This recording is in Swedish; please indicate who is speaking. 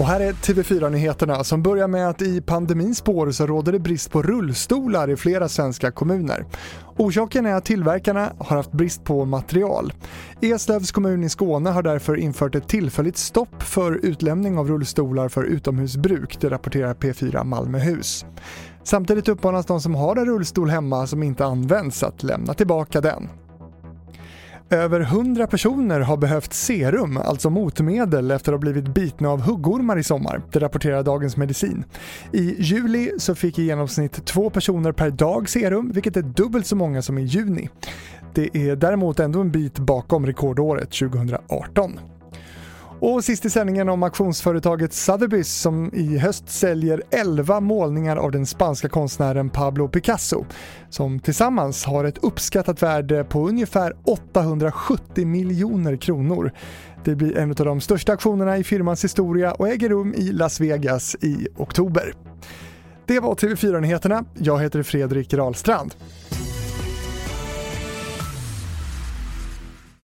Speaker 1: Och här är TV4-nyheterna som börjar med att i pandemins spår så råder det brist på rullstolar i flera svenska kommuner. Orsaken är att tillverkarna har haft brist på material. Eslövs kommun i Skåne har därför infört ett tillfälligt stopp för utlämning av rullstolar för utomhusbruk, det rapporterar P4 Malmöhus. Samtidigt uppmanas de som har en rullstol hemma som inte används att lämna tillbaka den. Över 100 personer har behövt serum, alltså motmedel, efter att ha blivit bitna av huggormar i sommar. Det rapporterar Dagens Medicin. I juli så fick i genomsnitt två personer per dag serum, vilket är dubbelt så många som i juni. Det är däremot ändå en bit bakom rekordåret 2018. Och sist i sändningen om auktionsföretaget Sotheby's som i höst säljer 11 målningar av den spanska konstnären Pablo Picasso som tillsammans har ett uppskattat värde på ungefär 870 miljoner kronor. Det blir en av de största auktionerna i firmans historia och äger rum i Las Vegas i oktober. Det var TV4-nyheterna. Jag heter Fredrik Rahlstrand.